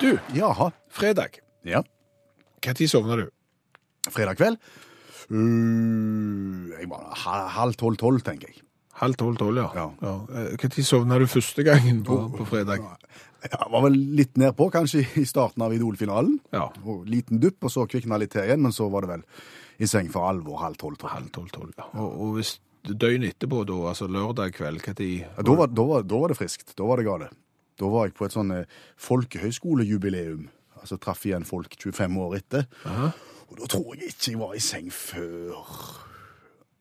Du, Jaha. fredag. Ja. Når sovna du? Fredag kveld. Uh, jeg var halv tolv-tolv, tenker jeg. Halv tolv-tolv, ja. Ja. Når sovna du første gangen på, på fredag? Jeg var vel litt nedpå, kanskje i starten av Idol-finalen. Ja. Og Liten dupp, og så kvikna litt til igjen, men så var det vel i seng for alvor halv tolv-tolv. Halv tolv-tolv, ja. Og, og hvis døgn etterpå, da, altså lørdag kveld, når Ja, da, var, da, da var det friskt. Da var det gale. Da var jeg på et sånn eh, folkehøyskolejubileum. Altså traff igjen folk 25 år etter. Og da tror jeg ikke jeg var i seng før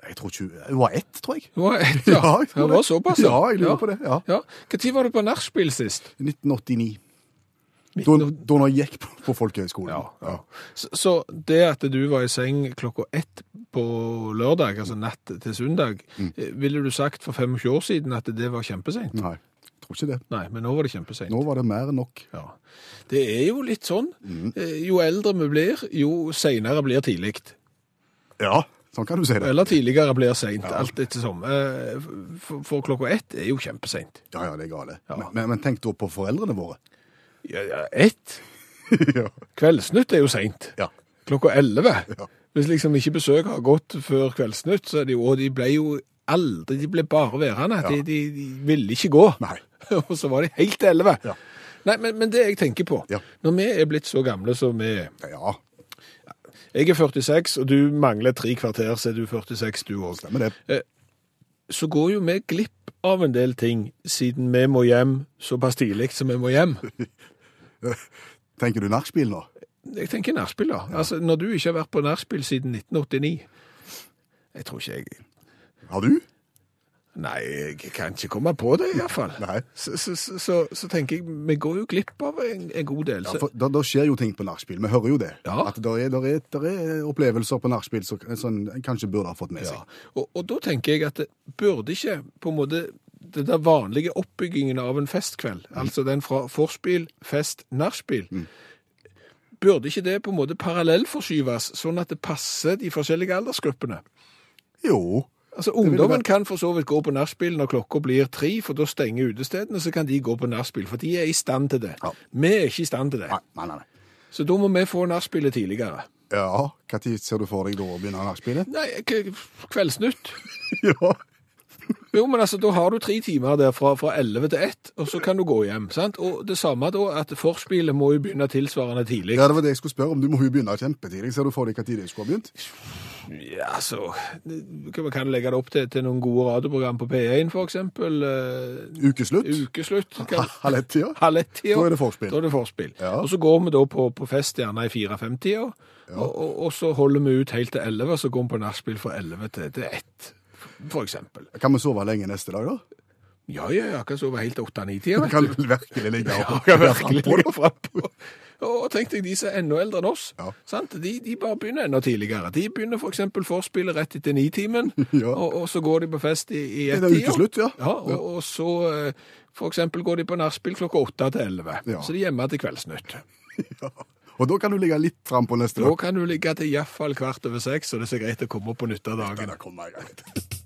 Jeg tror ikke Hun var ett, tror jeg. Hun var ett, ja. Ja, det var såpass, Ja, jeg lurer på det, ja. ja. Når var du på nachspiel sist? 1989. Da, da jeg gikk på, på folkehøyskolen. Ja, ja. Så, så det at du var i seng klokka ett på lørdag, altså natt til søndag, mm. ville du sagt for 25 år siden at det var kjempesent? Nei, tror ikke det. Nei, men nå var det kjempesent. Nå var det mer enn nok. Ja. Det er jo litt sånn. Mm. Jo eldre vi blir, jo senere blir tidlig. Ja, sånn kan du si det. Eller tidligere blir sent, alt ettersom. Eh, For, for klokka ett er jo kjempesent. Ja, ja, det er gale. Ja. Men, men, tenk da på foreldrene våre. Ja, ja, ett? ja. Kveldsnytt er jo sent. Ja. Klokka elleve. Ja. Hvis liksom ikke besøk har gått før Kveldsnytt, så er det jo, og de ble jo aldri, de ble bare værende. De, de, de ville ikke gå. Nei. og så var de helt elleve. Ja. Nei, men, men det jeg tenker på, Ja. når vi er blitt så gamle som vi er, Ja, jeg er 46, og du mangler tre kvarter, så er du 46 du også. stemmer det. Så går jo vi glipp av en del ting, siden vi må hjem såpass tidlig som vi må hjem. Tenker du nachspiel nå? Jeg tenker nachspiel, da. Altså, når du ikke har vært på nachspiel siden 1989 Jeg tror ikke jeg Har du? Nei, jeg kan ikke komme på det, iallfall. Så, så, så, så, så tenker jeg vi går jo glipp av en, en god del. Ja, for da, da skjer jo ting på nachspiel. Vi hører jo det. Ja. At det er, der er, der er opplevelser på nachspiel som som en kanskje burde ha fått med ja. seg. og, og da tenker jeg at det burde ikke på en måte den der vanlige oppbyggingen av en festkveld, altså den fra forspill, fest, nachspiel, burde ikke det på en måte parallellforskyves, sånn at det passer de forskjellige aldersgruppene? Jo. Altså, Ungdommen være- kan for så vidt gå på nachspiel når klokka blir tre, for da stenger utestedene, så kan de gå på nachspiel, for de er i stand til det. Ja. Vi er ikke i stand til det. Nei, nei, nei. Så da må vi få nachspielet tidligere. Ja, Når ser du for deg da å begynne nachspielet? Nei, Kveldsnytt. ja. Jo, men altså, da har du tre timer der fra, fra 11 til 1, og så kan du gå hjem. sant? Og det samme da, at forspillet må jo begynne tilsvarende tidlig. ja, det var det jeg skulle spørre om. Du må jo begynne kjempetidlig. Ser du for deg når det skulle ha begynt? Ja, altså, Kan man legge det opp til, til noen gode radioprogram på P1, for eksempel. eh, Ukeslutt? Ukeslutt. kan- Halv ett-tida? Halv ett-tida. Da er det forspill. Da er det forspill. Ja. Og så går vi da på, på fest gjerne i fire-fem-tida, og, og, og så holder vi ut helt til elleve, og så går vi på nachspiel fra elleve til, til ett, for eksempel. Kan vi sove lenge neste dag, da? Ja, ja, jeg kan sove helt til åtte-ni-tida. Du kan virkelig ligge Ja, og kan virkelig ligge frampå. Og tenk deg de som er enda eldre enn oss. Ja. Sant? De, de bare begynner enda tidligere. De begynner for eksempel forspillet rett etter nitimen, Ja. og, og så går de på fest i, i ett tiår. ja. Ja, og, og så f.eks. for eksempel går de på nachspiel klokka åtte til elleve. Ja. Så de er hjemme til Kveldsnytt. Og da kan du ligge litt frampå neste Da kan du ligge til iallfall kvart over seks, og det er så greit å komme opp på nytt av Ja, dagen. da kommer jeg greit.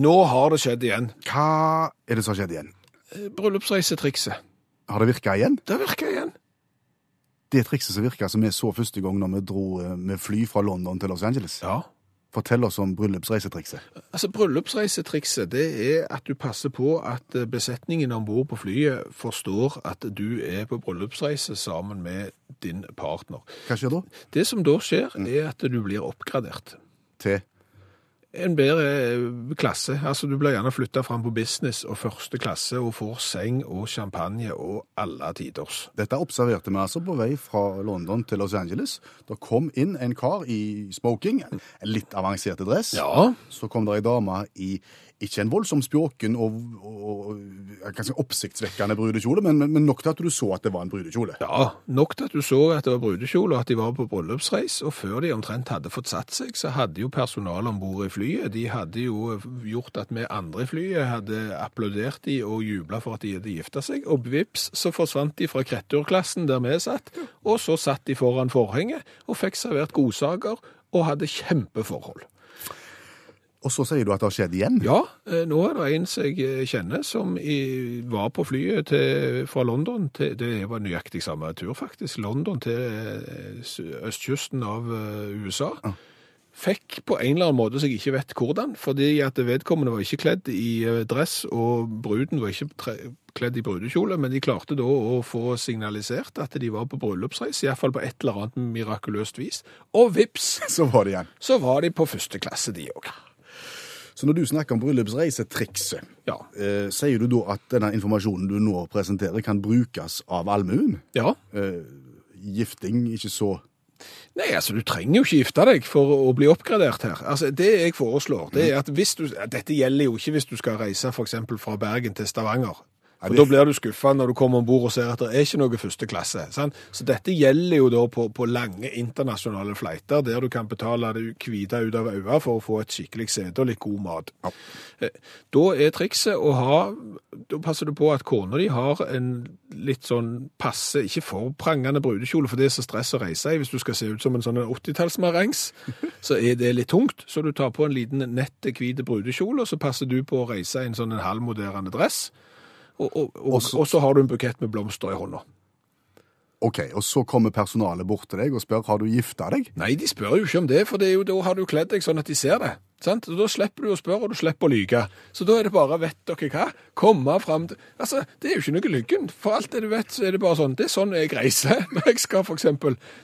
Nå har det skjedd igjen. Hva er det som har skjedd igjen? Eh, Bryllupsreisetrikset. Har det virka igjen? Det virker igjen. Det trikset som virka som vi så første gang når vi dro eh, med fly fra London til Los Angeles. Ja. Fortell oss om bryllupsreisetrikset. Altså, Bryllupsreisetrikset det er at du passer på at eh, besetningen om bord på flyet forstår at du er på bryllupsreise sammen med din partner. Hva skjer da? Det som da skjer, er at du blir oppgradert. Til en bedre klasse. Altså, du blir gjerne flytta fram på business og første klasse og får seng og champagne og alle tiders. Dette observerte vi altså på vei fra London til Los Angeles. Da kom inn en kar i smoking, en litt avansert dress. Ja, Så kom det ei dame i ikke en voldsom spjåken og, og, og ganske oppsiktsvekkende brudekjole, men, men nok til at du så at det var en brudekjole. ja, nok til at du så at det var brudekjole og at de var på bryllupsreis, og før de omtrent hadde fått satt seg, så hadde jo personalet om bord i flyet, de hadde jo gjort at vi andre i flyet hadde applaudert de og jubla for at de hadde gifta seg, og vips så forsvant de fra kretturklassen der vi satt, og så satt de foran forhenget og fikk servert godsaker og hadde kjempeforhold. Og så sier du at det har skjedd igjen? Ja, eh, nå er det en som jeg eh, kjenner som var på flyet til, fra London til, det var nøyaktig samme tur faktisk, London til eh, østkysten av USA. USA. Fikk på en eller annen måte som jeg ikke vet hvordan, fordi at vedkommende var ikke kledd i dress, og bruden var ikke kledd i brudekjole, men de klarte da å få signalisert at de var på bryllupsreis, i hvert fall på et eller annet mirakuløst vis. Og vips, Så var de igjen. så var de på første klasse de òg. Så når du snakker om bryllupsreisetrikset, Ja. eh, sier du da at denne informasjonen du nå presenterer, kan brukes av allmuen? ja. Eh, gifting, ikke så Nei, altså du trenger jo ikke gifte deg for å bli oppgradert her. Altså Det jeg foreslår, det er at hvis du Dette gjelder jo ikke hvis du skal reise f.eks. fra Bergen til Stavanger. Det- Da blir du skuffa når du kommer om bord og ser at det er ikke noe første klasse. Sant? Så dette gjelder jo da på, på lange internasjonale flighter, der du kan betale det hvite ut av øynene for å få et skikkelig sete og litt god mat. Ja. Da er trikset å ha Da passer du på at kona di har en litt sånn passe, ikke for prangende brudekjole, for det er så stress å reise i. Hvis du skal se ut som en sånn 80-tallsmarengs, så er det litt tungt. Så du tar på en liten nett hvit brudekjole, og så passer du på å reise i en sånn en halvmoderende dress. Og, og, og, Og så- og så har du en bukett med blomster i hånda. OK, og så kommer personalet bort til deg og spør har du gifta deg. Nei, de spør jo ikke om det, for det jo, da har du kledd deg sånn at de ser det. Sant? Og Da slipper du å spørre, og du slipper å lyge. Så da er det bare, vet dere hva, komme fram til Altså, det er jo ikke noe lyggen. For alt det du vet, så er det bare sånn. Det er sånn jeg reiser når jeg skal f.eks.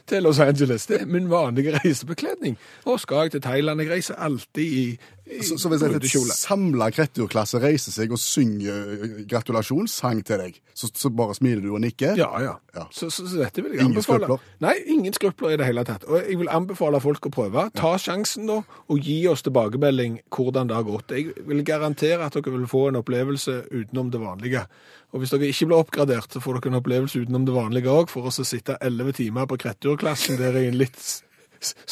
til Los Angeles. Det er min vanlige reisebekledning. Og skal jeg til Thailand, jeg reiser alltid i Så, så hvis et samla kreturklasse reiser seg og synger eh, gratulasjonssang til deg, så, så bare smiler du og nikker? Ja, ja. Ja. Så, så, dette vil jeg Ingen anbefale. skrupler? Nei, ingen skrupler i det hele tatt. Og jeg vil anbefale folk å prøve. Ta sjansen nå, og gi oss tilbakemelding hvordan det har gått. Jeg vil garantere at dere vil få en opplevelse utenom det vanlige. Og hvis dere ikke blir oppgradert, så får dere en opplevelse utenom det vanlige òg, for oss å sitte elleve timer på Kretturklassen der i en litt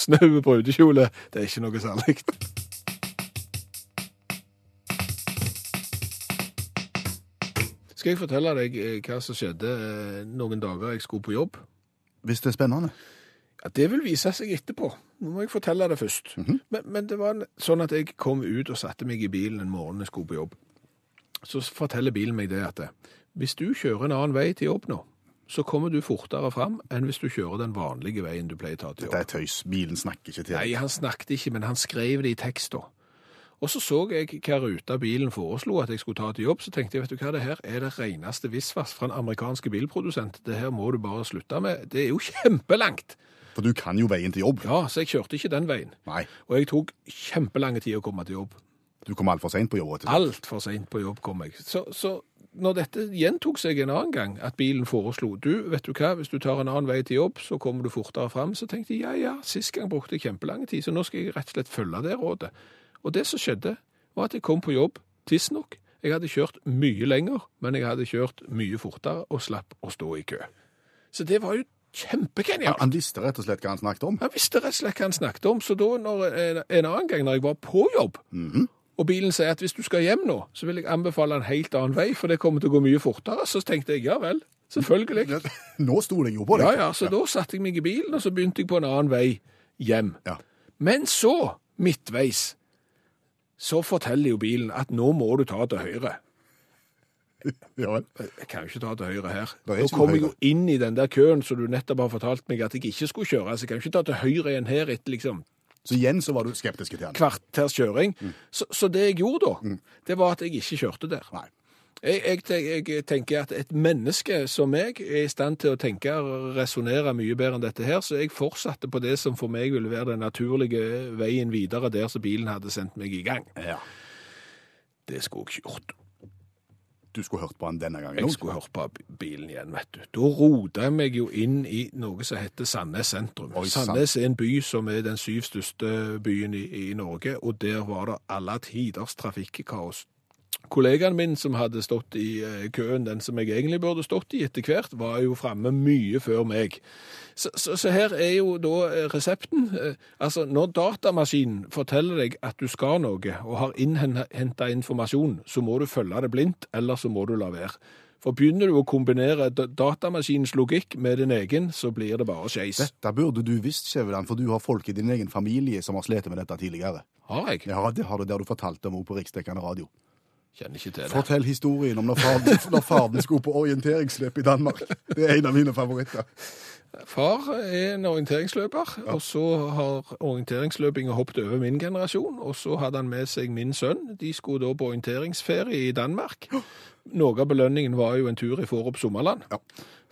snau brudekjole. Det er ikke noe særlig. Skal jeg fortelle deg eh, hva som skjedde eh, noen dager jeg skulle på jobb? Hvis det er spennende. Ja, Det vil vise seg etterpå. Nå må jeg fortelle det først. men, men det var sånn at jeg kom ut og satte meg i bilen en morgen jeg skulle på jobb. Så forteller bilen meg det at eh, hvis du kjører en annen vei til jobb nå, så kommer du fortere fram enn hvis du kjører den vanlige veien du pleier å ta til jobb. Dette er tøys. Bilen snakker ikke til deg. Nei, han snakket ikke, men han skrev det i tekst da. Og så så jeg hva ruta bilen foreslo at jeg skulle ta til jobb, så tenkte jeg, vet du hva, det her er det reneste visvas fra en amerikansk bilprodusent. Det her må du bare slutte med. Det er jo kjempelangt. For du kan jo veien til jobb. Ja, så jeg kjørte ikke den veien. Nei, Og jeg tok kjempelange tid å komme til jobb. du kom altfor seint på jobb. Altfor seint på jobb kom jeg. Så, så når dette gjentok seg en annen gang, at bilen foreslo du, vet du hva, hvis du tar en annen vei til jobb, så kommer du fortere fram, så tenkte jeg ja, ja, sist gang brukte jeg kjempelang tid, så nå skal jeg rett og slett følge det rådet. Og det som skjedde, var at jeg kom på jobb tidsnok. Jeg hadde kjørt mye lenger, men jeg hadde kjørt mye fortere og slapp å stå i kø. Så det var jo kjempegenialt. han visste rett og slett hva han snakket om. Han visste rett og slett hva han snakket om, så da når en, en annen gang når jeg var på jobb, og bilen sier at hvis du skal hjem nå, så vil jeg anbefale en helt annen vei, for det kommer til å gå mye fortere, så tenkte jeg ja vel, selvfølgelig. Nå stoler jeg jo på det. Ja, ja, så da satte jeg meg i bilen, og så begynte jeg på en annen vei hjem. Ja. Men så, midtveis, så forteller jo bilen at nå må du ta til høyre. Ja vel. Jeg kan jo ikke ta til høyre her. Er Nå kommer kom jeg jo inn i den der køen som du nettopp har fortalt meg at jeg ikke skulle kjøre, så jeg kan jo ikke ta til høyre igjen her etter liksom Så igjen så var du skeptisk til den? kvarters kjøring. Mm. Så, så det jeg gjorde da, det var at jeg ikke kjørte der. Nei. Jeg, jeg, jeg tenker at et menneske som meg er i stand til å tenke og resonnere mye bedre enn dette her, så jeg fortsatte på det som for meg ville være den naturlige veien videre der som bilen hadde sendt meg i gang. Ja. Det skulle jeg ikke gjort. Du skulle hørt på han denne gangen Jeg skulle hørt på bilen igjen, vet du. Da rota jeg meg jo inn i noe som heter Sandnes sentrum. Oi. Sandnes er en by som er den syv største byen i, i Norge, og der var det alle tiders trafikkaos. Kollegaen min som hadde stått i eh, køen, den som jeg egentlig burde stått i etter hvert, var jo framme mye før meg. Så, så, så her er jo da eh, resepten. Eh, Altså, når datamaskinen forteller deg at du skal noe, og har innhenta informasjon, så må du følge det blindt, eller så må du la være. For begynner du å kombinere datamaskinens logikk med din egen, så blir det bare skeis. Dette burde du visst, Skjæveland, for du har folk i din egen familie som har slitt med dette tidligere. Har jeg? Ja, det har du, det har du fortalt om på riksdekkende radio. Kjenner ikke til det. Fortell historien om når faren, når faren skulle på orienteringsløp i Danmark. Det er en av mine favoritter. Far er en orienteringsløper, og så har orienteringsløpinga hoppet over min generasjon, og så hadde han med seg min sønn. De skulle da på orienteringsferie i Danmark. Noe av belønningen var jo en tur i Fårup sommerland. Ja.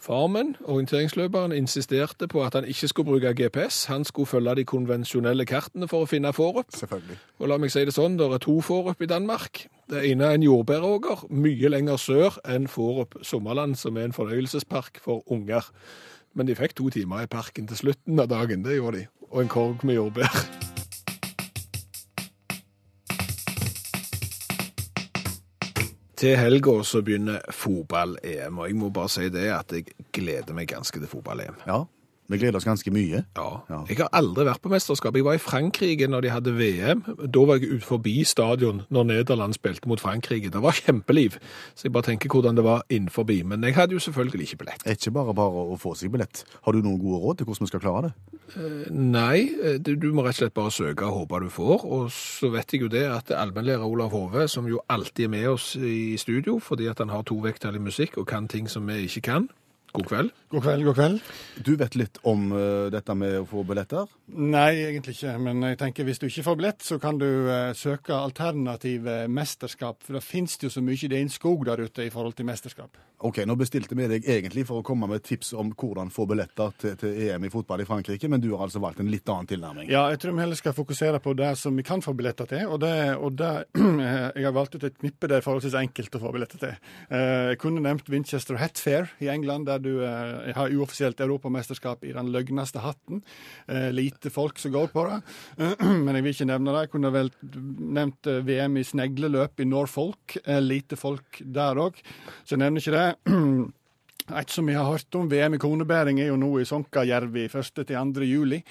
Far min, orienteringsløperen, insisterte på at han ikke skulle bruke GPS. Han skulle følge de konvensjonelle kartene for å finne Fårup. Selvfølgelig. Og la meg si det sånn, det er to Fårup i Danmark. Det ene er en jordbæråker, mye lenger sør enn Fårup sommerland, som er en fornøyelsespark for unger. Men de fikk to timer i parken til slutten av dagen, det gjorde de. Og en korg med jordbær. Til helga så begynner fotball-EM, og jeg må bare si det at jeg gleder meg ganske til fotball-EM. Ja, vi gleder oss ganske mye. Ja. Ja. Jeg har aldri vært på mesterskap. Jeg var i Frankrike når de hadde VM. Da var jeg ut forbi stadion når Nederland spilte mot Frankrike. Det var kjempeliv. Så jeg bare tenker hvordan det var innenfor. Men jeg hadde jo selvfølgelig ikke billett. Ikke bare bare å få seg billett. Har du noen gode råd til hvordan vi skal klare det? Nei, eh, du må rett og slett bare søke og håpe du får. Og så vet jeg jo det at allmennlærer Olav Hove, som jo alltid er med oss i studio fordi at han har to vekttall i musikk og kan ting som vi ikke kan. God kveld. God kveld, god kveld. Du vet litt om uh, dette med å få billetter? Nei, egentlig ikke. Men jeg tenker hvis du ikke får billett, så kan du uh, søke alternative mesterskap. For det finnes jo så mye det er en skog der ute i forhold til mesterskap. Ok, nå bestilte vi deg egentlig for å komme med tips om hvordan få billetter til, til EM i fotball i Frankrike, men du har altså valgt en litt annen tilnærming. Ja, jeg tror vi heller skal fokusere på det som vi kan få billetter til. Og det, og det Jeg har valgt ut et knippe det er forholdsvis enkelt å få billetter til. Uh, Jeg kunne nevnt Winchester Hatfair i England, der du eh, har uoffisielt europamesterskap i den løgneste hatten. Eh, Lite folk som går på det. Men jeg vil ikke nevne det. Jeg kunne vel nevnt eh, VM i snegleløp i Norfolk. Eh, Lite folk der òg. Så jeg nevner ikke det. Et som vi har hørt om, VM i konebæring, er jo nå i Sonkajärvi 1. til 2. juli.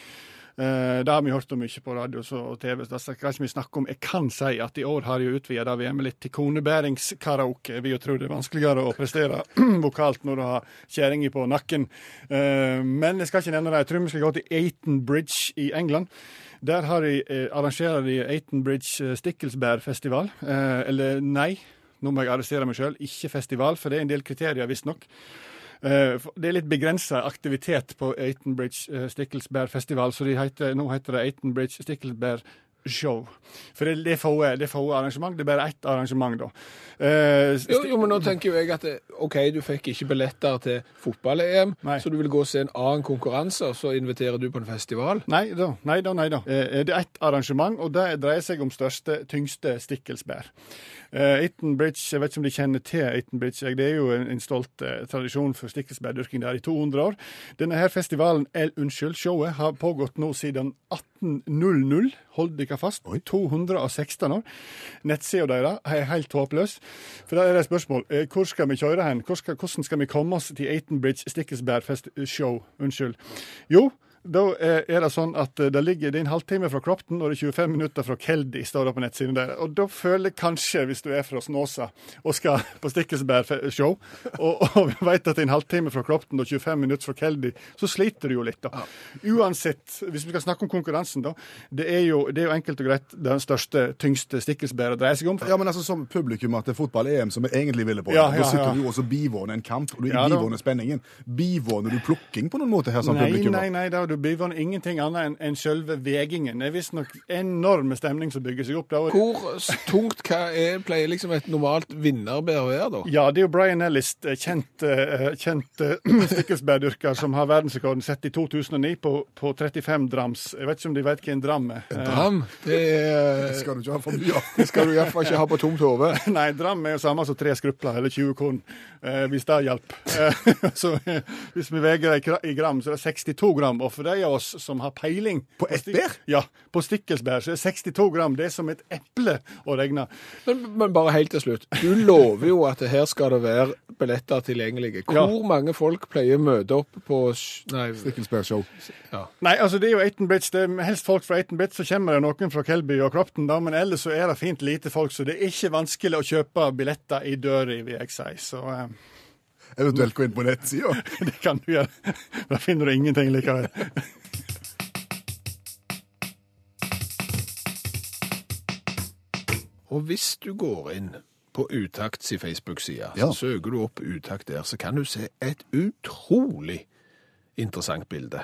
Eh, det har vi hørt om mye på radio og TV, så det skal ikke vi snakke om. Jeg kan si at i år har jeg utvida det VM-et litt til konebæringskaraoke. Jeg vil jo tro det er vanskeligere å prestere vokalt når du har kjerringa på nakken. Eh, men jeg skal ikke nevne det. Jeg tror vi skal gå til Aiton Bridge i England. Der de, eh, arrangerer de Aiton Bridge Stikkelsbærfestival. Eller nei, nå må jeg arrestere meg sjøl, ikke festival, for det er en del kriterier, visstnok. Eh, Det er litt begrensa aktivitet på Aiton Bridge eh, Stikkelsbær Festival, så heter, nå heter det Aiton Bridge Stikkelsbær Show. For det, det er få det er få arrangement, det er bare ett arrangement, da. Eh, Jo, jo, men nå tenker jo jeg at eh, OK, du fikk ikke billetter til fotball-EM, så du vil gå og se en annen konkurranse, og så inviterer du på en festival. Nei da, nei da. nei da. Eh, Det er ett arrangement, og det dreier seg om største, tyngste stikkelsbær. Eh, Bridge, jeg vet ikke om de kjenner til Aiton Bridge, det er jo en, en stolt eh, tradisjon for stikkelsbærdyrking der i 200 år. Denne her festivalen, el, unnskyld, showet, har pågått nå siden 1800. Hold dere fast. 216 år. Nettsida deres er helt håpløs. For da er det et spørsmål. eh, Hvor skal vi kjøre hen? Hvor skal, hvordan skal vi komme oss til Aiton Bridge Stikkelsbær Fest Show? Unnskyld. Jo, da eh, er det sånn at eh, det ligger det er en halvtime fra Cropton og det er 25 minutter fra Keldi, står det på nettsiden der. Og da føler jeg kanskje, hvis du er fra Snåsa og skal på Stikkelsbær-show, og, og vet at det er en halvtime fra Cropton og 25 minutter fra Keldi, så sliter du jo litt, da. Uansett, hvis vi skal snakke om konkurransen, da. Det er jo, det er jo enkelt og greit den største, tyngste stikkelsbæret dreier seg om. Ja, men altså Som det er fotball-EM, som vi egentlig ville på, Ja, da ja, sitter ja. du også bivåner en kamp, og du Ja, da. bivåner spenningen. Bivåner du plukking på noen måte her som Nei, publikum? nei, nei, da, du byvån ingenting annet enn en selve vegingen. Det er visstnok enorme stemning som bygger seg opp. der. Hvor tungt hva er, pleier liksom et normalt vinnerbær å være, da? Ja, det er jo Brian Ellis, eh, kjent, eh, kjent eh, stikkelsbærdyrker, som har verdensrekorden sett i 2009 på, på 35 drams. Jeg vet ikke om de vet hva en dram er. En Dram, det, er, Det skal du ikke ha for mye av. det skal du iallfall ikke ha på tomt hode. Nei, dram er jo samme som tre skrupler, eller 20 korn, eh, hvis det hjelper. Så hvis vi veger det i i gram, så er det 62 gram. Og for de av oss som har peiling På bær? Ja, på stikkelsbær, så er 62 gram det er som et eple å regne. Men, men bare helt til slutt. Du lover jo at her skal det være billetter tilgjengelige. Hvor Ja. mange folk pleier å møte opp på Nei, Stikkelsbærshow. ja. Nei, altså det er jo 18 bits. Det er helst folk fra 18 bits, så kommer det noen fra Kelby og Cropton, da, men ellers så er det fint lite folk, så det er ikke vanskelig å kjøpe billetter i døra, vil jeg si. Så eh, Eventuelt gå inn på nettsida. det kan du gjøre. Da finner du ingenting likevel. Og hvis du går inn på Utakts i Facebook-sida, Ja. så søker du opp Utakt der, så kan du se et utrolig interessant bilde.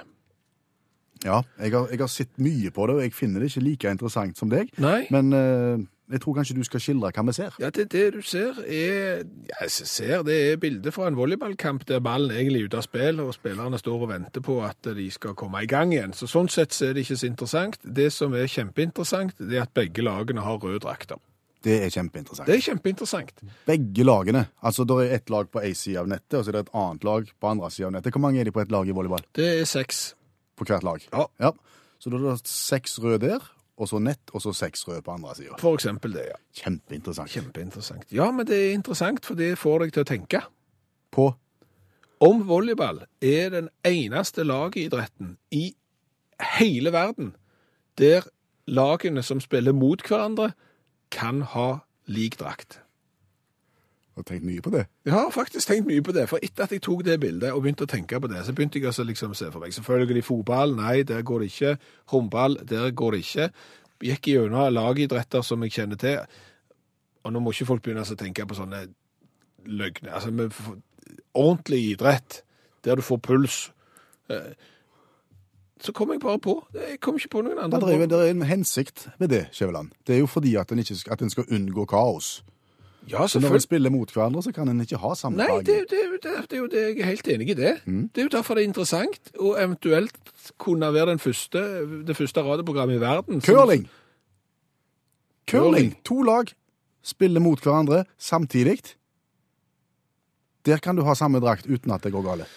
Ja, jeg har, jeg har sett mye på det, og jeg finner det ikke like interessant som deg. Nei. Men eh, jeg tror kanskje du skal skildre hva vi ser. Ja, det, det du ser er ja, jeg ser, det er bildet fra en volleyballkamp der ballen egentlig er ute av spill, og spillerne står og venter på at de skal komme i gang igjen. Så sånn sett så er det ikke så interessant. Det som er kjempeinteressant, det er at begge lagene har røde drakter. Det er kjempeinteressant. Det er kjempeinteressant. Begge lagene. Altså, Det er ett lag på én side av nettet, og så er det et annet lag på andre sida av nettet. Hvor mange er de på et lag i volleyball? Det er seks. På hvert lag? Ja. Så da er det seks røde der, og så nett, og så seks røde på andre sida. For eksempel det, ja. Kjempeinteressant. Kjempeinteressant. Ja, men det er interessant, for det får deg til å tenke. På Om volleyball er den eneste lagidretten i hele verden der lagene som spiller mot hverandre, kan ha lik drakt. Har tenkt mye på det. Jeg har faktisk tenkt mye på det, for etter at jeg tok det bildet og begynte å tenke på det, så begynte jeg liksom å se for meg. Selvfølgelig fotball, nei, der går det ikke. Håndball, der går det ikke. Gikk gjennom lagidretter som jeg kjenner til. Og nå må ikke folk begynne å tenke på sånne løgner. Altså, med ordentlig idrett, der du får puls. Eh, Så kom jeg bare på. Jeg kom ikke på noen andre. Det er, det er en hensikt med det, Skjæveland. Det er jo fordi at en, skal- at en skal unngå kaos. Ja, Så når en spiller mot hverandre, så kan en ikke ha samme Nei, det, det, det, det er jo det jeg er helt enig i det. Det er jo derfor det er interessant, og eventuelt kunne være den første, det første radioprogrammet i verden. Curling! Curling! Curling. To lag spiller mot hverandre samtidig. Der kan du ha samme drakt uten at det går galt.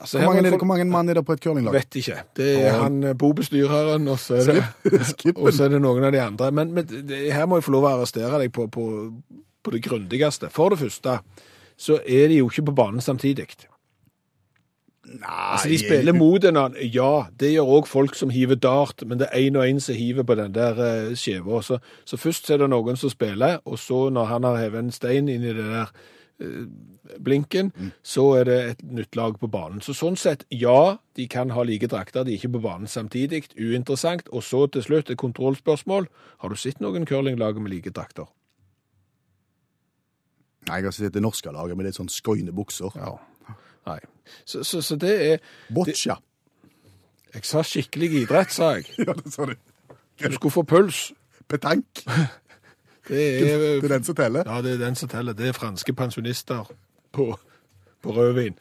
Altså, Hvor mange, det, hvor mange mann er det på et curlinglag? Vet ikke. Det er han eh, bobestyreren, og så er det, og så er det noen av de andre. Men, men det, her må jeg få lov å arrestere deg på, på, på det grundigste. For det første så er de jo ikke på banen samtidig. Nei Altså, de spiller mot annen. Ja, det gjør òg folk som hiver dart, men det er én og én som hiver på den der uh, skjeva. Så, så først er det noen som spiller, og så når han har hevet en stein inn i det der eh, blinken, så er det et nytt lag på banen. Så sånn sett, ja, de kan ha like drakter, de er ikke på banen samtidig. Uinteressant. Og så til slutt et kontrollspørsmål. Har du sett noen curlinglag med like drakter? Nei, jeg har sett det norske laget med litt sånn skoine bukser. Ja. Nei. Så, så, så det er Boccia. Jeg sa skikkelig idrett, sa jeg. Ja, det sa du. Du skulle få puls. Petank. Det er, Det er den som teller. Ja, det er den som teller. Det er franske pensjonister på, på rødvin.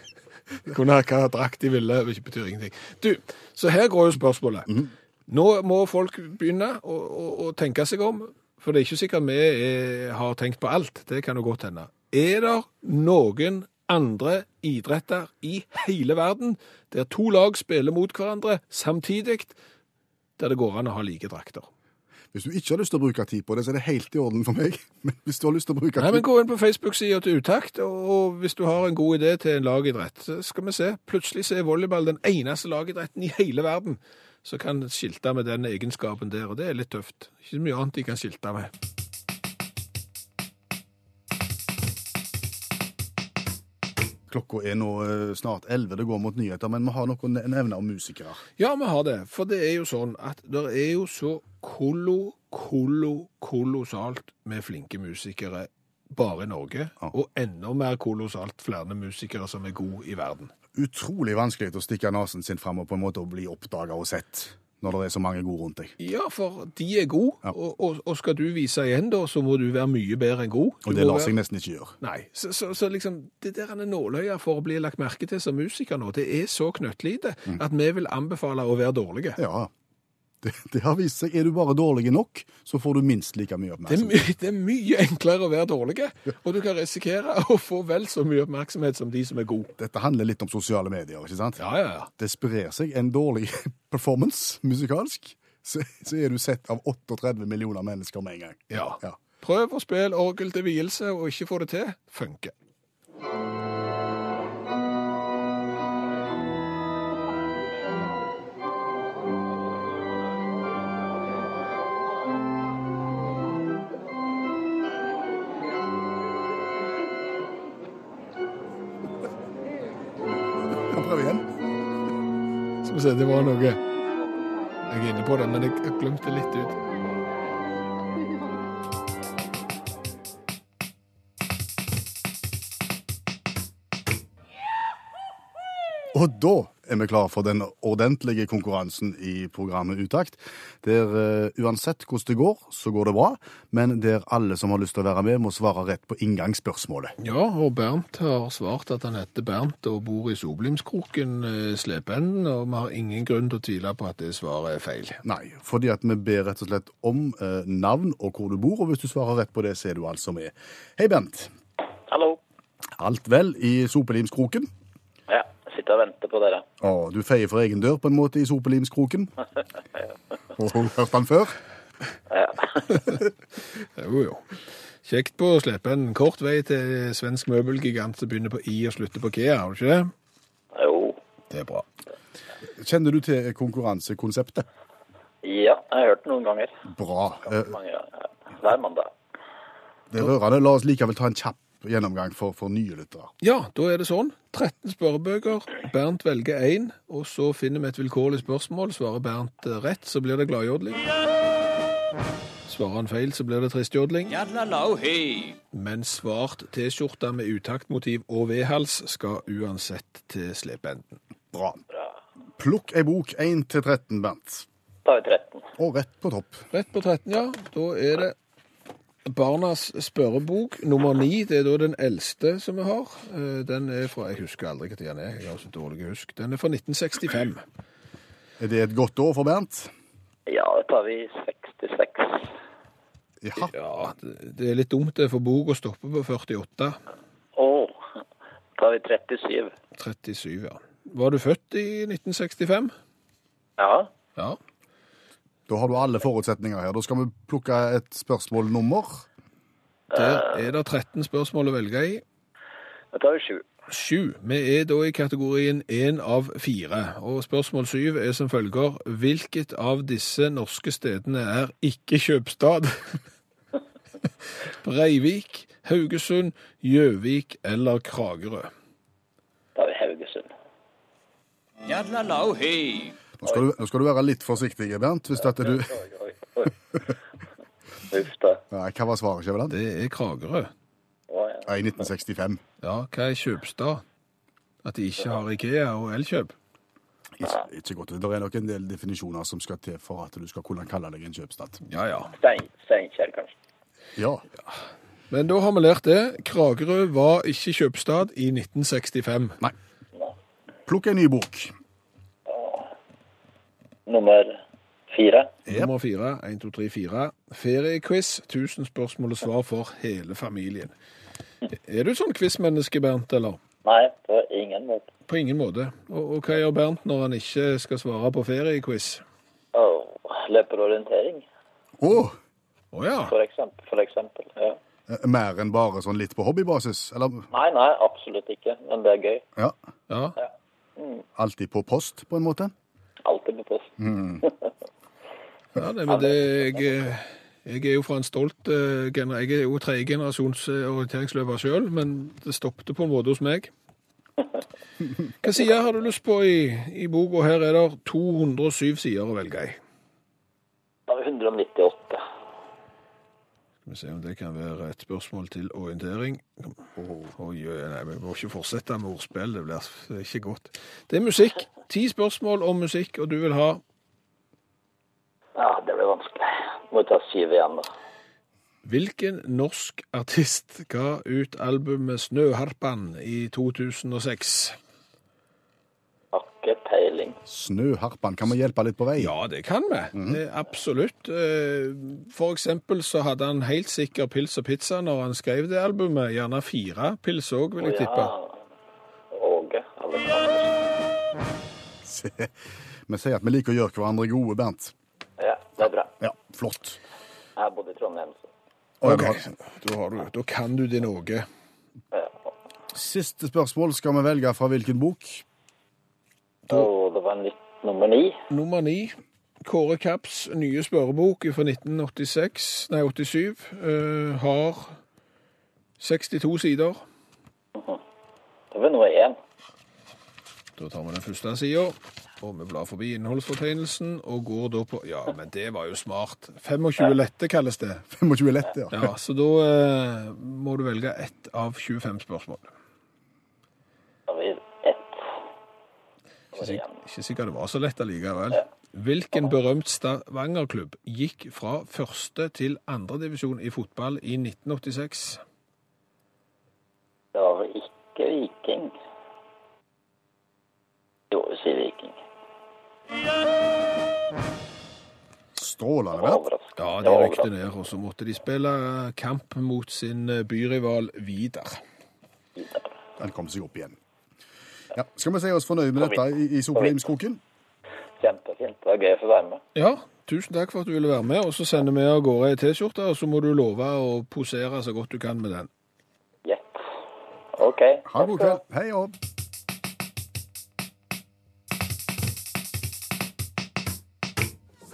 Kunne ha hva drakt de ville, det betyr ingenting. Du, så her går jo spørsmålet. Nå må folk begynne å, å, å tenke seg om, for det er ikke sikkert vi er, har tenkt på alt. Det kan jo godt hende. Er det noen andre idretter i hele verden der to lag spiller mot hverandre samtidig, der det går an å ha like drakter? Hvis du ikke har lyst til å bruke tid på det, så er det helt i orden for meg. Men hvis du har lyst til å bruke tid... Nei, men Gå inn på Facebook-sida til Utakt, og, hvis du har en god idé til en lagidrett, så skal vi se. Plutselig så er volleyball den eneste lagidretten i hele verden som kan skilte med den egenskapen der, og det er litt tøft. Ikke så mye annet de kan skilte med. Klokka er nå eh, snart 11, det går mot nyheter, men vi har noe nevner nevne om musikere. Ja, vi har det, for det er jo sånn at det er jo så kollo, kollo, kolossalt med flinke musikere bare i Norge, og enda mer kolossalt flere musikere som er gode i verden. Utrolig vanskelig å stikke nesen sin fram og på en måte bli oppdaga og sett når det er så mange gode rundt deg. Ja, for de er gode, Ja. og, og, og skal du vise igjen da, så må du være mye bedre enn god. Du Og det lar seg være- nesten ikke gjøre. Nei, så, så, så liksom, det der er nåløya for å bli lagt merke til som musiker nå, det er så knøttlite at vi vil anbefale å være dårlige. Ja, det, det har vist seg. Er du bare dårlig nok, så får du minst like mye Det er, oppmerksomhet. my, det er mye enklere å være dårlig, og du kan risikere å få vel så mye oppmerksomhet som de som er gode. Dette handler litt om sosiale medier, ikke sant? Ja, ja, ja. Det sprer seg en dårlig performance musikalsk, så, så er du sett av 38 millioner mennesker med en gang. ja. Ja. Prøv å spille orgel til vielse og ikke få det til. Funker. Skal vi se, det var noe Jeg er inne på det, men jeg glemte litt ut. Og da er vi klare for den ordentlige konkurransen i programmet Utakt. Der uh, uansett hvordan det går, så går det bra, men der alle som har lyst til å være med, må svare rett på inngangsspørsmålet. Ja, og Bernt har svart at han heter Bernt og bor i Soblimskroken, eh, Slependen, og vi har ingen grunn til å tvile på at det svaret er feil. Nei, fordi at vi ber rett og slett om uh, navn og hvor du bor, og hvis du svarer rett på det, så er du altså med. Hei, Bernt. Hallo. Alt vel i Sopelimskroken? Ja, sitter og venter på dere. Å, du feier for egen dør på en måte i Sopelimskroken? Og hørt den før? Ja. Jo, jo. Kjekt på å slippe en Kort vei til svensk møbelgigant som begynner på I og slutter på Kea, har du ikke det? Jo. Det er bra. Kjenner du til konkurransekonseptet? Ja, jeg har hørt det noen ganger. Bra. Mange ganger. Hver mandag. Det er rørende. La oss likevel ta en kjapp gjennomgang for, for nye lyttere. Ja, da er det sånn. 13 spørrebøker. Bernt velger én, og så finner vi et vilkårlig spørsmål. Svarer Bernt eh, rett, så blir det gladjodling. Svarer han feil, så blir det tristjodling. Men svart T-skjorte med utaktmotiv og V-hals skal uansett til slependen. Bra. Plukk ei bok 1 til 13, Bernt. Da er vi 13. Og rett på topp. Rett på 13, ja. Da er det Barnas spørrebok nummer ni, Det er da den eldste som vi har. Eh, Den er fra Jeg husker aldri hva den er. Jeg har så dårlig husk. Den er fra 1965. Er det et godt år for Bernt? Ja, da tar vi 66. Ja. Ja, det- er litt dumt det for bok å stoppe på 48. Å, tar vi 37. 37, ja. Var du født i 1965? Ja. Ja. Da har du alle forutsetninger her. Da skal vi plukke et spørsmålnummer. Der er det 13 spørsmål å velge i. Da tar vi 7. Sju. Vi er da i kategorien én av fire. Og spørsmål syv er som følger Hvilket av disse norske stedene er ikke kjøpstad? Breivik, Haugesund, Gjøvik eller Kragerø? Da er Haugesund. Nå skal, du, nå skal du være litt forsiktig, Bernt. Hvis dette du... Oi, oi, oi. Uff da. Nei, hva var svaret, Skjæveland? Det er Kragerø. I 1965. Ja, hva er kjøpstad? At de ikke har Ikea og Elkjøp? Ikke, ikke godt. Det er nok en del definisjoner som skal til for at du skal kunne kalle deg en kjøpstad. Ja, ja. Stein, Steinkjer, kanskje. Ja. Men da har vi lært det. Kragerø var ikke kjøpstad i 1965. Nei. Plukk en ny bok. Nummer fire. Nummer fire. 1, 2, 3, 4. Feriequiz. 1000 spørsmål og svar for hele familien. Er du sånn quizmenneske, Bernt, eller? Nei, på ingen måte. På ingen måte. Og, og hva gjør Bernt når han ikke skal svare på feriequiz? Oh, løper orientering, Å! Å ja. for eksempel. For eksempel. Ja. eh, Mer enn bare sånn litt på hobbybasis? Eller Nei, nei, absolutt ikke. Men det er gøy. ja, ja. alltid på post, på en måte? Alltid med post. ja det, men det, jeg, jeg er jo fra en stolt eh, gener... Jeg er jo tredje generasjons orienteringsløper sjøl, men det stoppet på en måte hos meg. Hva side har du lyst på i, i boka? Her er det 207 sider å velge i. Da er vi 198. Skal vi se om det kan være et spørsmål til orientering. Oi, nei, vi må ikke fortsette med ordspill, det blir ikke godt. Det er musikk. Ti spørsmål om musikk, og du vil ha Ja, det blir vanskelig. Må ta syv igjen, da. Hvilken norsk artist ga ut albumet Snøharpan i 2006? Snøharpan. Kan vi hjelpe litt på vei? Ja, det kan vi. Eh, Absolutt. Eh, For eksempel så hadde han helt sikker pils og pizza når han skrev det albumet. Gjerne fire pils òg, vil jeg tippe. Åge Vi sier at vi liker å gjøre hverandre gode, Bernt. Ja, det er bra. Ja, flott. Jeg bodde i Trondheim. så. Ok, da, har du, da kan du din Åge. Siste spørsmål skal vi velge fra hvilken bok? Og var nummer ni. Nummer ni. Kåre Kapps nye spørrebok fra 1986, nei 87, uh, har 62 sider. Det var noe én. Da tar vi den første sida, og vi blar forbi innholdsfortegnelsen og går da på Ja, men det var jo smart. 25 lette kalles det. 25 lette, ja. Ja, Så da eh, må du velge ett av 25 spørsmål. Da var vi ett. Ikke, sik ikke sikkert det var så lett allikevel. Hvilken berømt Stavanger-klubb gikk fra første til andredivisjon i fotball i 1986? Det var vel ikke Viking. Jo, si Viking. Strålende. Ja, de rykte ned, og så måtte de spille kamp mot sin eh, byrival Vidar. Den kom seg opp igjen. Ja, skal vi si oss fornøyd med dette i, i Sopelimskroken? Kjempefint. Det er gøy å få være med. Ja, tusen takk for at du ville være med, og så sender vi av gårde ei T-skjorte, og så må du love å posere så godt du kan med den. Gjett. OK. Ha en god kveld. Hei og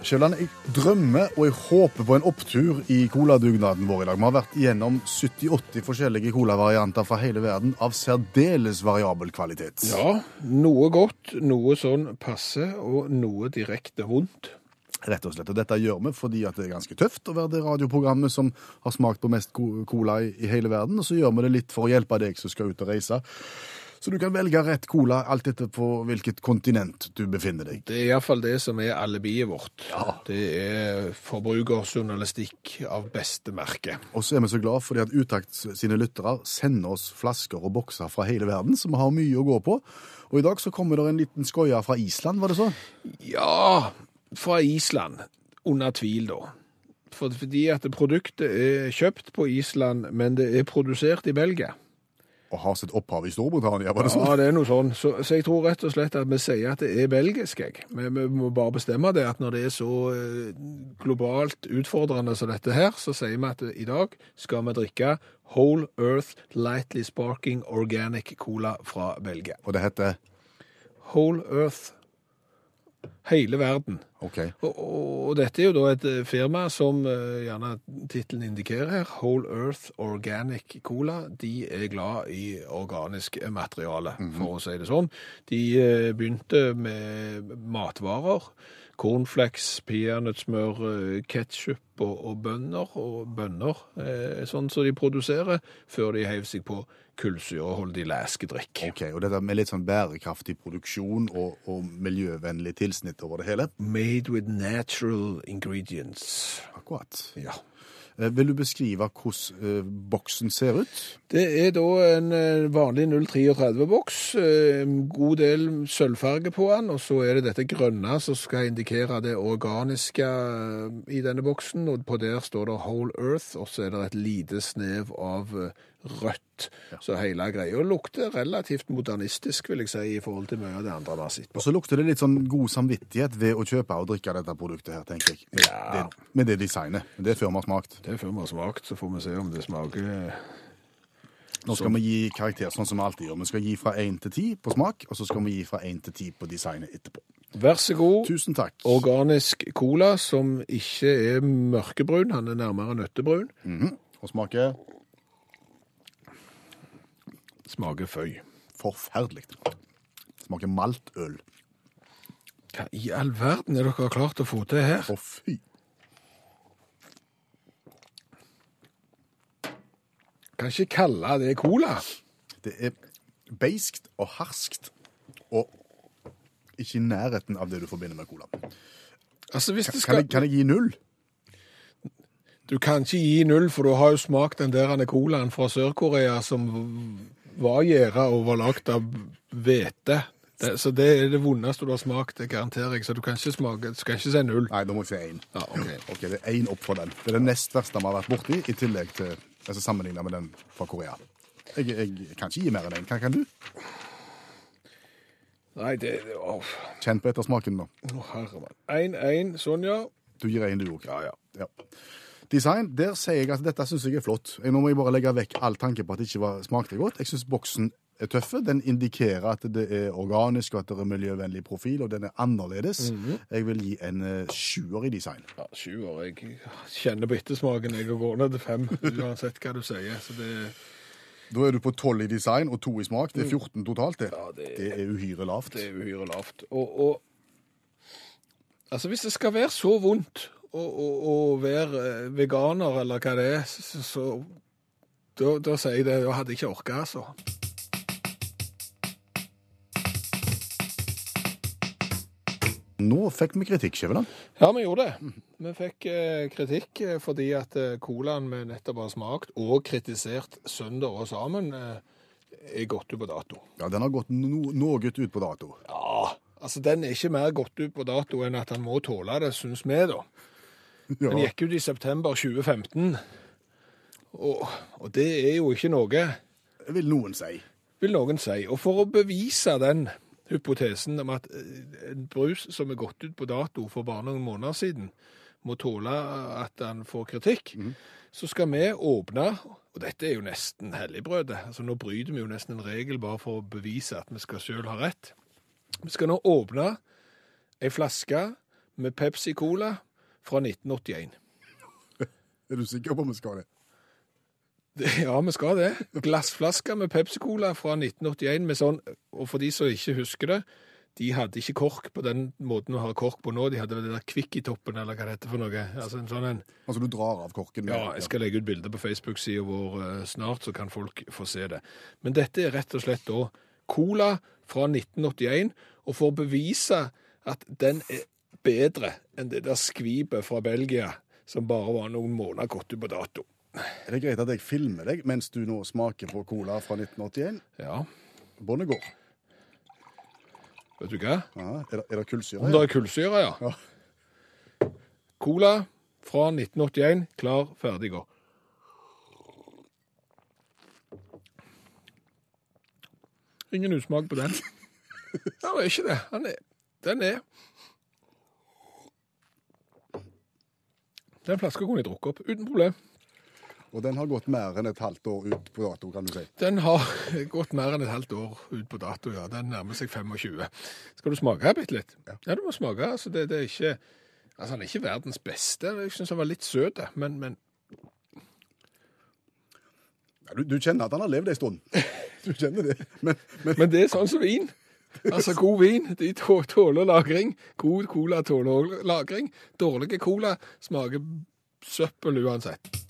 Sjøland, jeg drømmer og jeg håper på en opptur i coladugnaden vår i dag. Vi har vært igjennom 70-80 forskjellige colavarianter fra hele verden av særdeles variabel kvalitet. Ja, noe godt, noe sånn passe, og noe direkte vondt. Rett og slett. Og dette gjør vi fordi at det er ganske tøft å være det radioprogrammet som har smakt på mest cola i, i hele verden. Og så gjør vi det litt for å hjelpe deg som skal ut og reise. Så du kan velge rett cola alt etter på hvilket kontinent du befinner deg. Det er iallfall det som er alibiet vårt. Det er forbrukerjournalistikk av beste merke. Og så er vi så glad fordi at Utakt sine lyttere sender oss flasker og bokser fra hele verden, så vi har mye å gå på. Og i dag så kommer det en liten skoie fra Island, var det så? Ja, fra Island. Under tvil, da. Fordi at produktet er kjøpt på Island, men det er produsert i Belgia. Og har sitt opphav i Storbritannia, var det sånn? Ja, det er noe sånn. Så, så jeg tror rett og slett at vi sier at det er belgisk. Jeg. Vi, vi må bare bestemme det at når det er så eh, globalt utfordrende som dette her, så sier vi at i dag skal vi drikke Whole Earth Lightly Sparking Organic Cola fra Belgia. Og det heter Whole Earth. Hele verden. Okay. Og, og, dette er jo da et eh, firma som eh, gjerne tittelen indikerer her, Whole Earth Organic Cola. De er glad i organisk materiale, for å si det sånn. De eh, begynte med matvarer. Cornflakes, peanøttsmør, eh, ketsjup og, og bønner. Og bønner, eh, sånn som de produserer, før de heiv seg på kullsyreholdig læskedrikk. Ok, Og dette med litt sånn bærekraftig produksjon og, og miljøvennlig tilsnitt over det hele? Made with natural ingredients. Akkurat. Ja. Eh, Vil du beskrive hvordan eh, boksen ser ut? Det er da en eh, vanlig 033-boks, god del sølvfarge på den, og så er det dette grønne som skal indikere det organiske i denne boksen, og på der står det Whole Earth, og så er det et lite snev av eh, Ja. Så hele greia lukter relativt modernistisk, vil jeg si, i forhold til mye av det andre vi har sett på. Og så lukter det litt sånn god samvittighet ved å kjøpe og drikke dette produktet her, tenker jeg. Med, Ja. det, med det designet. Det er før vi har smakt. Det er før vi har smakt, så får vi se om det smaker Nå skal vi gi karakter sånn som vi alltid gjør. Vi skal gi fra 1 til 10 på smak, og så skal vi gi fra 1 til 10 på designet etterpå. Vær så god. Tusen takk. Organisk cola som ikke er mørkebrun, han er nærmere nøttebrun. Og smaker Smaker føy. forferdelig. Smaker maltøl. Hva i all verden er dere klart å få til her? Å fy. kan ikke kalle det cola. Det er beiskt og harskt og ikke i nærheten av det du forbinder med cola. Altså, hvis det Kan skal... jeg, kan jeg gi null? Du kan ikke gi null, for du har jo smakt den der colaen fra Sør-Korea som var gjæra og var lagd av hvete. Det, så det er det vondeste du har smakt, det garanterer jeg. Så du kan ikke smake, du skal ikke si null. Nei, da må jeg si én. Ja, ok. Ok, Det er én opp for den. Det er det nest verste vi har vært borti, i tillegg til altså sammenligna med den fra Korea. Jeg, jeg kan ikke gi mer enn én. Hva kan du? Nei, det Å, Kjenn på ettersmaken nå. å, herre mann. 1-1, Sonja. Du gir én, du òg. Ja, ja. Ja. Design, der sier jeg at dette syns jeg er flott. Nå må jeg bare legge vekk all tanke på at det ikke var, smakte godt. Jeg syns boksen er tøffe. Den indikerer at det er organisk, og at det er miljøvennlig profil, og den er annerledes. Jeg vil gi en uh, sjuer i design. Ja, sjuer. Jeg kjenner på ettersmaken. Jeg går ned til fem, uansett hva du sier. Så det Da er du på tolv i design og to i smak. Det er 14 totalt, det. Ja, det- det er uhyre lavt. Det er uhyre lavt. Og, og altså, hvis det skal være så vondt å, å, å være eh, veganer, eller hva det er, så, så da, da sier jeg det. Da hadde jeg ikke orka, altså. Nå fikk vi kritikk, Skjæveland. Ja, vi gjorde det. Vi fikk eh, kritikk eh, fordi at eh, colaen vi nettopp har smakt og kritisert søndag og sammen, eh, er gått ut på dato. Ja, den har gått no noe ut på dato. Ja, altså den er ikke mer gått ut på dato enn at han må tåle det, syns vi da. Den gikk ut i september 2015, og, og det er jo ikke noe, vil noen si. vil noen si. Og for å bevise den hypotesen om at eh, en brus som er gått ut på dato for bare noen måneder siden, må tåle at han får kritikk, så skal vi åpne, og dette er jo nesten helligbrødet, altså nå bryter vi jo nesten en regel bare for å bevise at vi skal selv ha rett. Vi skal nå åpne ei flaske med Pepsi Cola fra 1981. Er du sikker på om vi skal det? Ja, vi skal det. Glassflasker med Pepsi Cola fra 1981 med sånn, og for de som ikke husker det, de hadde ikke kork på den måten du har kork på nå. De hadde det der kvikk i toppen, eller hva det heter for noe. Altså en sånn en. Altså du drar av korken? Ja, jeg skal legge ut bilder på Facebook-sida vår eh, snart, så kan folk få se det. Men dette er rett og slett da Cola fra 1981, og for å bevise at den er bedre enn det der skvipet fra Belgia, som bare var noen måneder gått ut på dato. Er det greit at jeg filmer deg mens du nå smaker på cola fra 1981? Ja, Bondegård. vet du hva? Ja, er, det, er det kullsyre? Om det er kullsyre, ja. Ja. Cola fra 1981, klar, ferdig, gå. Ingen usmak på den. Det er ikke det. Den er Den flaska kunne jeg drukke opp, uten problem. Og den har gått mer enn et halvt år ut på dato, kan du si. Den har gått mer enn et halvt år ut på dato, ja. Den nærmer seg 25. Skal du smake bitte litt? Ja. du må smake. Altså, det, det er ikke Altså, han er ikke verdens beste. Jeg syns han var litt søt, men, men Ja, du, du kjenner at han har levd en stund. Du kjenner det. Men, men Men det er sånn som vin. Altså, god vin de tåler lagring. God cola tåler lagring. Dårlige cola smaker søppel uansett.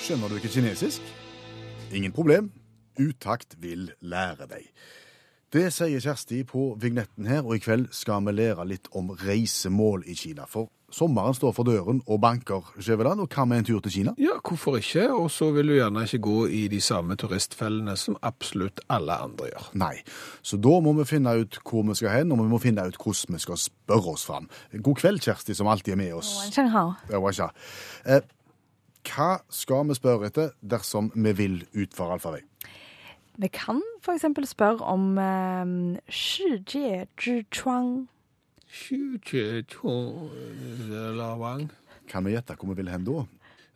Skjønner du ikke kinesisk? Ingen problem. Utakt vil lære deg. Det sier Kjersti på vignetten her, og i kveld skal vi lære litt om reisemål i Kina. For sommeren står for døren og banker, Skjæveland, og hva med en tur til Kina? Ja, hvorfor ikke? Og så vil du gjerne ikke gå i de samme turistfellene som absolutt alle andre gjør. Nei, så da må vi finne ut hvor vi skal hen, og vi må finne ut hvordan vi skal spørre oss fram. God kveld, Kjersti, som alltid er med oss. Hva eh, skal vi spørre etter dersom vi vil ut for allfarvei? Vi kan f.eks. spørre om um, Kan vi gjette hvor vi vil hen da?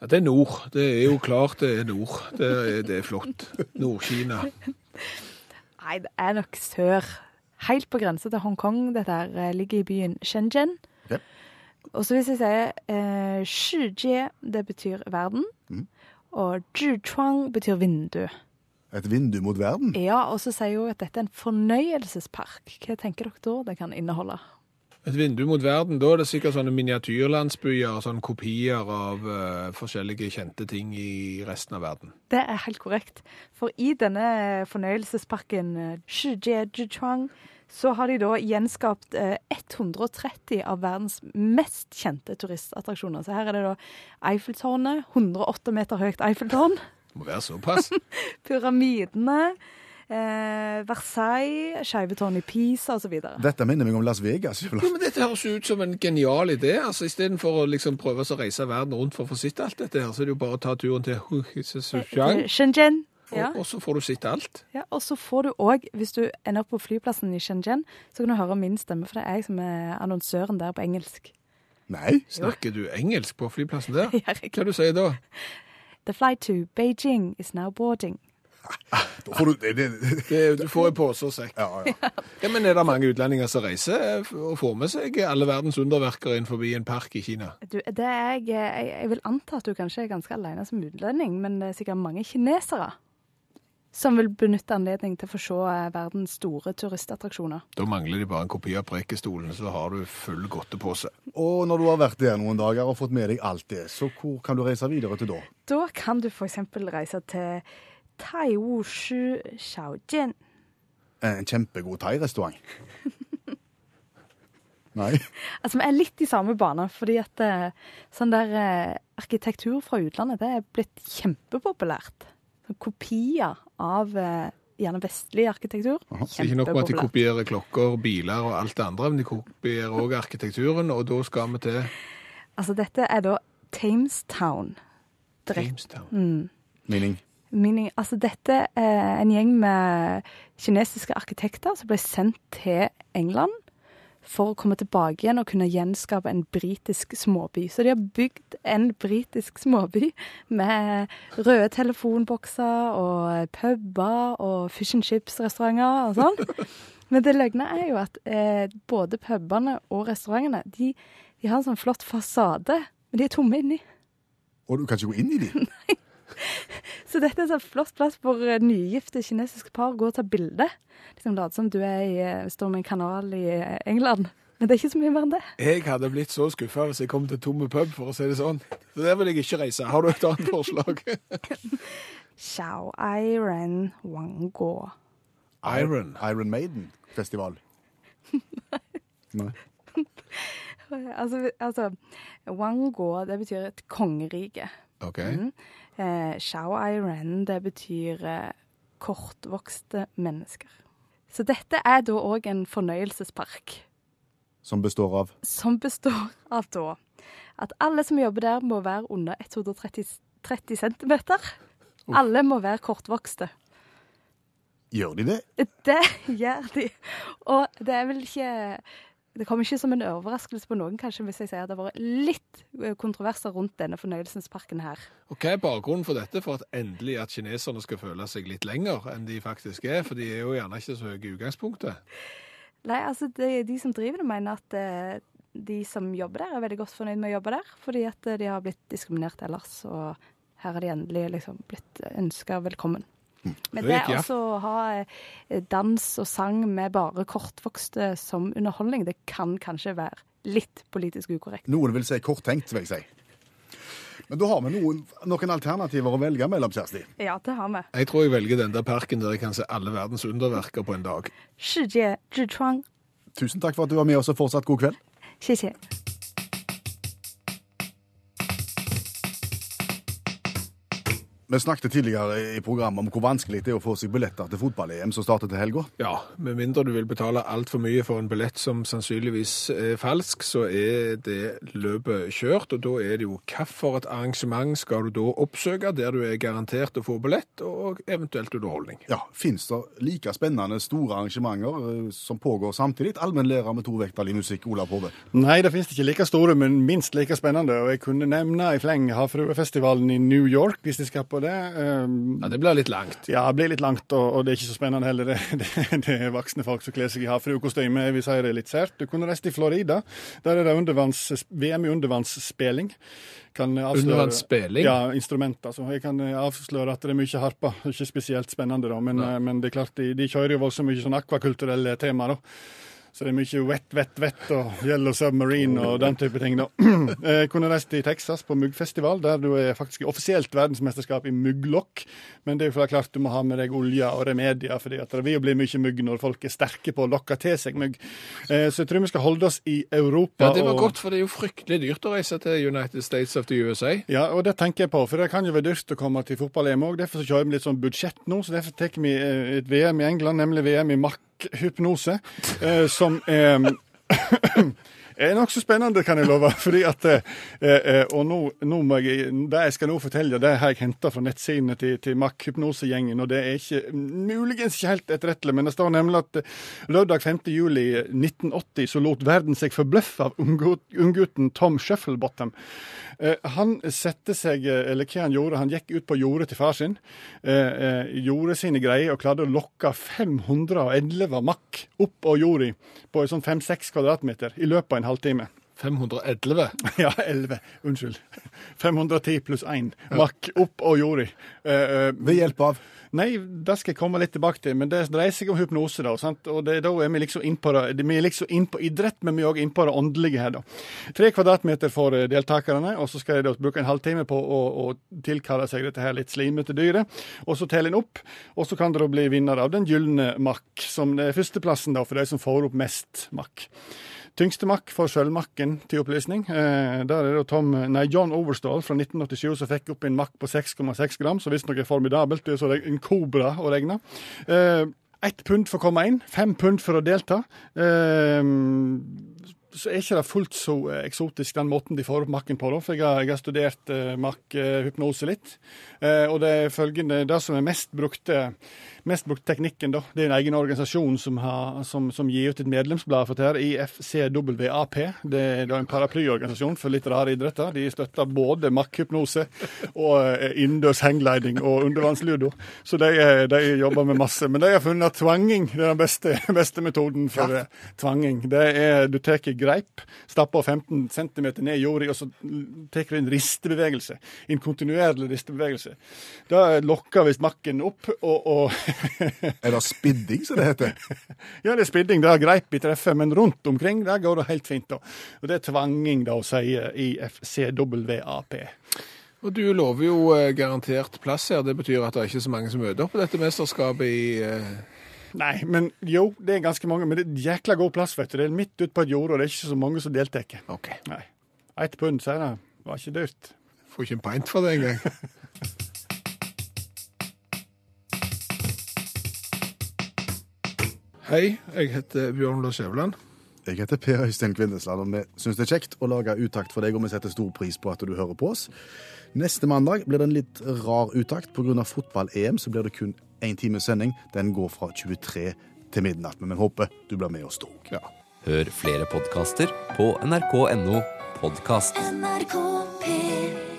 Ja, det er nord. Det er jo klart det er nord. Det er, det er flott. Nord-Kina. Nei, det er nok sør. Helt på grensa til Hongkong. Dette her eh, ligger i byen Shenzhen. Okay. Og så hvis jeg sier eh, Shijie, det betyr verden. Mm. Og Zhichuang betyr vindu. Et vindu mot verden? Ja, og så sier hun at dette er en fornøyelsespark. Hva tenker dere da det kan inneholde? Et vindu mot verden, da er det sikkert sånne miniatyrlandsbyer, sånne kopier av uh, forskjellige kjente ting i resten av verden. Det er helt korrekt. For i denne fornøyelsesparken eh, Shijiejuchuang, så har de da gjenskapt eh, 130 av verdens mest kjente turistattraksjoner. Så her er det da Eiffeltårnet, 108 meter høyt Eiffeltårn. Det må være såpass. Pyramidene, eh, Versailles, Skeivetårnet i Pisa osv. Dette minner meg om Las Vegas. Jo, men Dette høres ut som en genial idé. altså Istedenfor å liksom prøve å reise verden rundt for å få sett alt dette, her, så er det jo bare å ta turen til Huizhou, Shenzhen. Ja. og, og så får du sett alt. Ja, og så får du òg, hvis du ender opp på flyplassen i Shenzhen, så kan du høre min stemme, for det er jeg som er annonsøren der på engelsk. Nei. Snakker du engelsk på flyplassen der? Ja, sier Hva du da? The flight to Beijing is now boarding. Da får du, det, det, Det, du får en pose og sekk. ja, ja. Ja, men er det mange utlendinger som reiser eh, og får med seg alle verdens underverker inn forbi en park i Kina? Du, det er jeg, jeg, jeg vil anta at du kanskje er ganske alene som utlending, men det er sikkert mange kinesere som vil benytte anledning til å få se eh, verdens store turistattraksjoner. Da mangler de bare en kopi av Preikestolen, så har du full godtepose. Og når du har vært der noen dager og fått med deg alt det, så hvor kan du reise videre til da? Da kan du f.eks. reise til Taiwushu Xiaojian. En kjempegod thai-restaurant. Nei. Altså, Vi er litt i samme bane, fordi at eh, sånn der eh, arkitektur fra utlandet det er blitt kjempepopulært. Kopier av eh, gjerne vestlig arkitektur. Så ikke nok med at de kopierer klokker, biler og alt det andre, men de kopierer òg arkitekturen, og da skal vi til Altså, dette er da Tamestown. Tamestown. Mm. Meaning? Meaning, altså, dette er en gjeng med kinesiske arkitekter som ble sendt til England for å komme tilbake igjen og kunne gjenskape en britisk småby. Så de har bygd en britisk småby med røde telefonbokser og puber og fish and chips-restauranter og sånn. Men det løgne er jo at eh, både pubene og restaurantene de, de har en sånn flott fasade, men de er tomme inni. Og du kan ikke gå inn i de? Så dette er en sånn flott plass for eh, nygifte kinesiske par å gå og ta bilde. Liksom late som du er i, eh, står med en kanal i eh, England. Men det er ikke så mye mer enn det. Jeg hadde blitt så skuffa hvis jeg kom til tomme pub, for å si det sånn. Så der vil jeg ikke reise. Har du et annet forslag? Xiao Iron Wango. Iron. Iron Maiden-festival. Nei. Altså, altså Wang Guo, det betyr et kongerike. OK. Eh, Shao Ai det betyr eh, kortvokste mennesker. Så dette er da òg en fornøyelsespark. Som består av som består av da at alle som jobber der, må være under 130 30 cm. Alle må være kortvokste. Gjør de det? Det gjør de. Og det er vel ikke Det kommer ikke som en overraskelse på noen, kanskje, hvis jeg sier at det har vært litt eh, kontroverser rundt denne fornøyelsesparken her. Og Hva er bakgrunnen for dette, for at endelig at kineserne skal føle seg litt lenger enn de faktisk er? For de er jo gjerne ikke så høye i utgangspunktet. Nei, altså de, de som driver det, mener at eh, de som jobber der, er veldig godt fornøyd med å jobbe der, fordi at eh, de har blitt diskriminert ellers, og her har de endelig liksom blitt ønska velkommen. Men Det det å ha eh, dans og sang med bare kortvokste som underholdning, det kan kanskje være litt politisk ukorrekt. Noen vil si korttenkt, vil jeg si. Men da har vi noen, noen alternativer å velge mellom, Kjersti. Ja, det har vi. Jeg tror jeg velger den der parken der jeg kan se alle verdens underverker på en dag. Tusen takk for at du var med oss, og fortsatt god kveld. Xie xie. Vi snakket tidligere i programmet om hvor vanskelig det er å få seg billetter til fotball-EM som starter til helga. Ja, med mindre du vil betale altfor mye for en billett som sannsynligvis er falsk, så er det løpet kjørt. Og da er det jo hvilket arrangement skal du da oppsøke, der du er garantert å få billett, og eventuelt underholdning. Ja, Fins det like spennende store arrangementer eh, som pågår samtidig? Allmennlærer med to vekttall i musikk, Olav Hove. Nei, det finnes ikke like store, men minst like spennende. Og jeg kunne nevne i fleng Havfruefestivalen i New York, hvis de skal på og det. Um, Ja, Det blir litt langt. ja, det blir litt langt, og, og det er ikke så spennende heller. Det, det, det er voksne folk som kler seg i havfruekostyme. vi sier si det er litt sært. Du kunne reist til Florida. Der er det undervanns, VM i undervannsspilling. Undervannsspilling? Ja, instrumenter. altså. Jeg kan avsløre at det er mye harpa. Ikke spesielt spennende, da, men, eh, men det er klart de, de kjører jo voldsomt mye sånn akvakulturelle tema, da. Så det er mye wet, wet, wet og yellow submarine og den type ting. da. Jeg kunne reist til Texas på muggfestival, der du er faktisk i offisielt verdensmesterskap i mugglokk. Men det er jo for klart du må ha med deg olje og remedier, fordi at det vil jo bli mye mugg når folk er sterke på å lokke til seg mugg. Eh, Så jeg tror vi skal holde oss i Europa. Ja, Det var og- godt, for det er jo fryktelig dyrt å reise til United States of the USA. Ja, og det tenker jeg på, for det kan jo være dyrt å komme til fotball-EM òg. Derfor så kjører vi litt sånn budsjett nå. Så derfor tar vi eh, et VM i England, nemlig VM i makkhypnose, eh, som eh, er nokså spennende, kan jeg love. fordi at, eh, eh, Og nå, nå må jeg, det jeg skal nå fortelle, det har jeg henta fra nettsidene til, til MAK-hypnosegjengen. Og det er ikke muligens ikke helt etterrettelig, men det står nemlig at eh, lørdag 5. juli 1980 så lot verden seg forbløffe av unggut- unggutten Tom Shufflebottom. Eh, han sette seg, eh, eller hva han gjorde, han gikk ut på jordet til far sin, eh, eh, gjorde sine greier og klarte å lokke 511 makk opp av jorda på sånn 5-6 kvadratmeter i løpet av en halvtime. 511. Ja, 11. Unnskyld. 510 pluss 1 makk opp og jordi. Uh, uh, Ved hjelp av Nei, det skal jeg komme litt tilbake til, men det dreier seg om hypnose. da, sant? Og det, Da er vi liksom inn på det, vi er liksom inn på idrett, men vi er òg inn på det åndelige her. da. Tre kvadratmeter for eh, deltakerne, og så skal de da bruke en halvtime på å, å tilkalle seg dette her litt slimete dyret. Og så teller en opp, og så kan det da bli vinner av den gylne makk, som er førsteplassen da for de som får opp mest makk. Tyngste makk får sølvmakken til opplysning. Eh, der er det Tom, nei, John Overstall fra 1987 som fikk opp en makk på 6,6 gram, som visstnok er formidabelt. Det er så en kobra å regne. Eh, ett pund for å komme inn, fem pund for å delta. Eh, så er ikke det fullt så eksotisk den måten de får opp makken på. For jeg har, jeg har studert eh, makkhypnose litt. Eh, og det er følgende Det som er mest brukte mest brukte teknikken, da. Det er en egen organisasjon som, har, som, som gir ut et medlemsblad for dette, IFCWAP. Det er da en paraplyorganisasjon for litt rare idretter. De støtter både makkhypnose og eh, innendørs hanggliding og undervannsludo. Så de, eh, de jobber med masse. Men de har funnet tvanging det er den beste, beste metoden for ja. tvanging. Det er du tar greip, stapper 15 cm ned i jorda, og så tar du en ristebevegelse. En kontinuerlig ristebevegelse. Da lokker visst makken opp, og, og Er det spidding, som det heter? Ja, det er spidding, det er greip i treffet, men rundt omkring der går det helt fint. da. Og Det er tvanging, da, sier IFCWAP. Og du lover jo eh, garantert plass her. Det betyr at det er ikke så mange som møter opp på dette mesterskapet i eh, Nei, men jo, det er ganske mange. Men det er jækla god plass, vet du. Det er midt ute på et jorde, og det er ikke så mange som deltar. OK. Nei. Ett pund, sier jeg. Var ikke dyrt. Får ikke en pint for det engang. Hei, jeg heter Bjørn Lars Skjæveland. Jeg heter Per Øystein Kvindesland, og vi syns det er kjekt å lage utakt for deg, og vi setter stor pris på at du hører på oss. Neste mandag blir det en litt rar utakt. Pga. fotball-EM så blir det kun én times sending. Den går fra 23 til midnatt, men vi håper du blir med oss da òg. Ja. Hør flere podkaster på nrk.no podkast. NRK P1